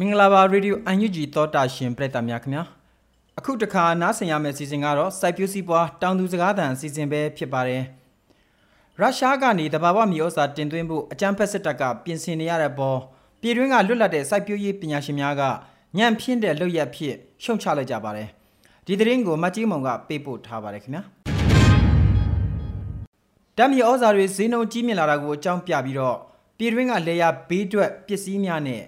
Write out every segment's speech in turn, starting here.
မင်္ဂလာပါရေဒီယိုအန်ယူဂျီသောတာရှင်ပရိသတ်များခင်ဗျာအခုတခါနားဆင်ရမယ့်အစီအစဉ်ကတော့စိုက်ပျိုးစီးပွားတောင်သူစကားသံအစီအစဉ်ပဲဖြစ်ပါတယ်ရုရှားကနေတဘာဝမြေဩဇာတင်သွင်းဖို့အကြမ်းဖက်စစ်တပ်ကပြင်ဆင်နေရတဲ့ပေါ်ပြည်တွင်းကလွတ်လပ်တဲ့စိုက်ပျိုးရေးပညာရှင်များကညံ့ဖျင်းတဲ့လွတ်ရက်ဖြစ်ရှုံချလိုက်ကြပါတယ်ဒီသတင်းကိုမတ်ကြီးမုံကပေးပို့ထားပါတယ်ခင်ဗျာတမ်းမြေဩဇာတွေဈေးနှုန်းကြီးမြင့်လာတာကိုအကြောင်းပြပြီးတော့ပြည်တွင်းကလေယာဘေးတွက်ပစ္စည်းများနဲ့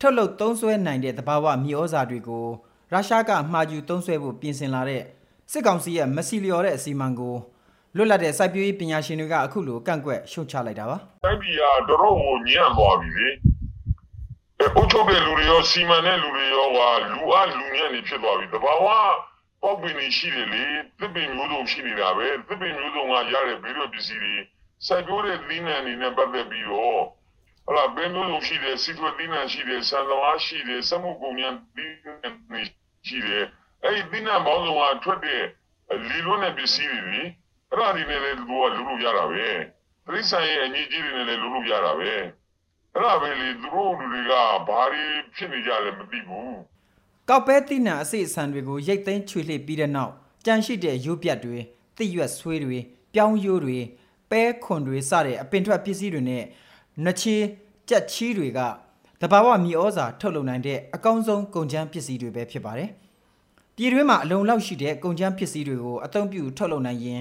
ထုတ်လုပ်သုံးစွဲနိုင်တဲ့သဘာဝမြေဩဇာတွေကိုရုရှားကမှာယူသုံးစွဲဖို့ပြင်ဆင်လာတဲ့စစ်ကောင်စီရဲ့မစီလျော်တဲ့အစီအမံကိုလွတ်လပ်တဲ့စိုက်ပျိုးရေးပညာရှင်တွေကအခုလိုကန့်ကွက်ရှုတ်ချလိုက်တာပါတိုက်ပြည်ကတော်တော်ကိုညံ့သွားပြီလေအဲအုတ်ချုပ်တဲ့လူတွေရောစီမံတဲ့လူတွေရောဟာလူအလူညံ့နေဖြစ်သွားပြီတဘာဝပေါက်ပင်နေရှိတယ်လေသစ်ပင်မျိုးစုံရှိနေတာပဲသစ်ပင်မျိုးစုံကရတဲ့ဘေးတော့ပစ္စည်းတွေစိုက်ပျိုးတဲ့သီးနှံတွေနဲ့ပတ်သက်ပြီးတော့ဟလာ ဘယ်မျိုးစုံရှိတယ်စီထွေသီးနှံရှိတယ်ဆန်သမားရှိတယ်စက်မှုကုန်ညာသီးနှံတွေရှိတယ်အဲ့ဒီသီးနှံပေါင်းစုံကထွက်တဲ့လီလွန်းတဲ့ပစ္စည်းတွေလေအဲ့ဒါတွေနဲ့လည်းလူကလူလို့ရတာပဲပရိစ္ဆာရဲ့အညီကြီးတွေနဲ့လည်းလူလို့ရတာပဲအဲ့ဒါပဲလေသူတို့လူတွေကဘာတွေဖြစ်နေကြလဲမသိဘူးကောက်ပဲတိနံအစိအဆန်တွေကိုရိတ်သိမ်းချွေလှစ်ပြီးတဲ့နောက်ကြန့်ရှိတဲ့ရိုးပြတ်တွေတိရွက်ဆွေးတွေပြောင်းရိုးတွေပဲခွန်တွေစတဲ့အပင်ထွက်ပစ္စည်းတွေနဲ့နှချီ ကြက်ချီးတွေကတဘာဝမြေဩဇာထုတ်လုပ်နိုင်တဲ့အကောင်းဆုံးကုန်ကျန်းပစ္စည်းတွေပဲဖြစ်ပါတယ်ပြည်တွင်းမှာအလုံလောက်ရှိတဲ့ကုန်ကျန်းပစ္စည်းတွေကိုအသုံးပြုထုတ်လုပ်နိုင်ရင်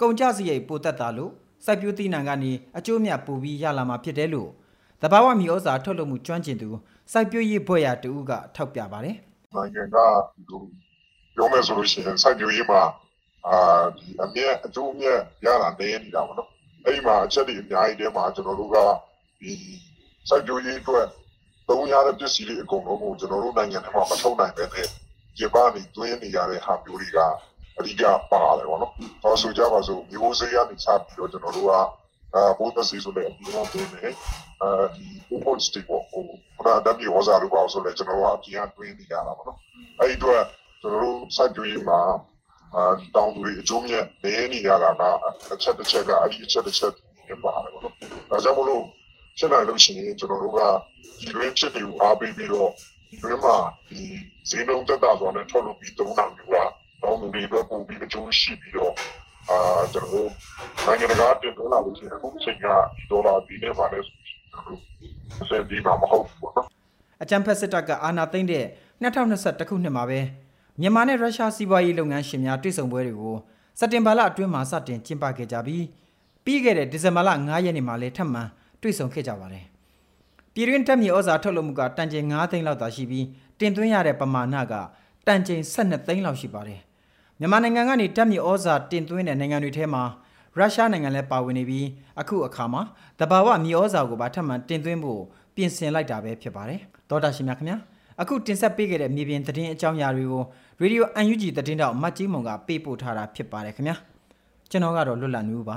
ကုန်ကျစရိတ်ပိုတက်တာလို့စိုက်ပျိုးတိနံကနေအကျိုးမြတ်ပိုပြီးရလာမှာဖြစ်တယ်လို့တဘာဝမြေဩဇာထုတ်လုပ်မှုကျွမ်းကျင်သူစိုက်ပျိုးရေးဘွဲ့ရတူကထောက်ပြပါတယ်နိုင်ငံကဒီလိုပြောမယ်ဆိုလို့ရှိရင်စိုက်ပျိုးရေးမှာအာဒီအမြတ်အကျိုးအမြတ်ရတာနေနေတာပေါ့နော်အဲ့ဒီမှာအချက်တွေအများကြီးတဲမှာကျွန်တော်တို့ကဒီ စိုက်ပျိုးရေးအတွက်သုံးရတဲ့ပစ္စည်းတွေအကုန်လုံးကိုကျွန်တော်တို့နိုင်ငံထဲမှာမထုတ်နိုင်ပဲနဲ့ဒီပါနေတွင်းနေရတဲ့ဟာမျိုးတွေကအဓိကပါတယ်ပေါ့နော်။ဟောဆိုကြပါစို့မျိုးစေ့ရနေစပြီးတော့ကျွန်တော်တို့ကအာဘုဒ္ဓစီဆိုတဲ့အပြင်မှာတွင်းနေအာဒီ open stick ကိုဟိုဒါတမျိုးဟောစားလို့ပါဆိုလဲကျွန်တော်တို့ကအပြင်ကတွင်းနေရတာပေါ့နော်။အဲ့ဒီတော့ကျွန်တော်တို့စိုက်ပျိုးရေးမှာအာတောင်သူတွေအကျိုးမြတ်နေနေရတာကအချက်တစ်ချက်ကအဲ့ဒီအချက်တစ်ချက်ဖြစ်ပါတယ်ပေါ့နော်။ဒါကြောင့်မလို့ ဖြစ်နိုင်လို့ရှိရင်ကျွန်တော်တို့ကဒီရင်းဖြစ်တွေကိုအားပေးပြီးတော့ဒီရင်းမှာဒီဈေးနှုန်းတက်တာဆိုတော့ထုတ်လုပ်ပြီးသုံးတာမျိုးကတောင်းသူတွေအတွက်ပုံပြီးအကျိုးရှိပြီးတော့အာကျွန်တော်တို့နိုင်ငံတကာတင်သွင်းလာလို့ရှိရင်အခုချိန်ကဒေါ်လာဒီနဲ့ပါလဲဆိုတော့စက်ဒီမှာမဟုတ်ဘူးပေါ့နော်အကြံဖက်စစ်တပ်ကအာဏာသိမ်းတဲ့2021ခုနှစ်မှာပဲမြန်မာနဲ့ရုရှားစီးပွားရေးလုပ်ငန်းရှင်များတွေ့ဆုံပွဲတွေကိုစက်တင်ဘာလအတွင်းမှာစတင်ကျင်းပခဲ့ကြပြီးပြီးခဲ့တဲ့ဒီဇင်ဘာလ9ရက်နေ့မှာလည်းထပ်မံ တွေ့ဆုံခဲ့ကြပါတယ်။ပြည်တွင်းတက်မြေဩဇာထုတ်လုပ်မှုကတန်ချိန်9သိန်းလောက်သာရှိပြီးတင်သွင်းရတဲ့ပမာဏကတန်ချိန်12သိန်းလောက်ရှိပါတယ်။မြန်မာနိုင်ငံကနေတက်မြေဩဇာတင်သွင်းတဲ့နိုင်ငံတွေထဲမှာရုရှားနိုင်ငံလည်းပါဝင်နေပြီးအခုအခါမှာတဘာဝမြေဩဇာကိုပါထပ်မံတင်သွင်းဖို့ပြင်ဆင်လိုက်တာပဲဖြစ်ပါတယ်။သောတာရှင်များခင်ဗျာအခုတင်ဆက်ပေးခဲ့တဲ့မြေပြင်သတင်းအကြောင်းအရာတွေကိုရေဒီယို UNG သတင်းတောက်မတ်ကြီးမုံကပေးပို့ထားတာဖြစ်ပါတယ်ခင်ဗျာကျွန်တော်ကတော့လွတ်လပ်နေဦးပါ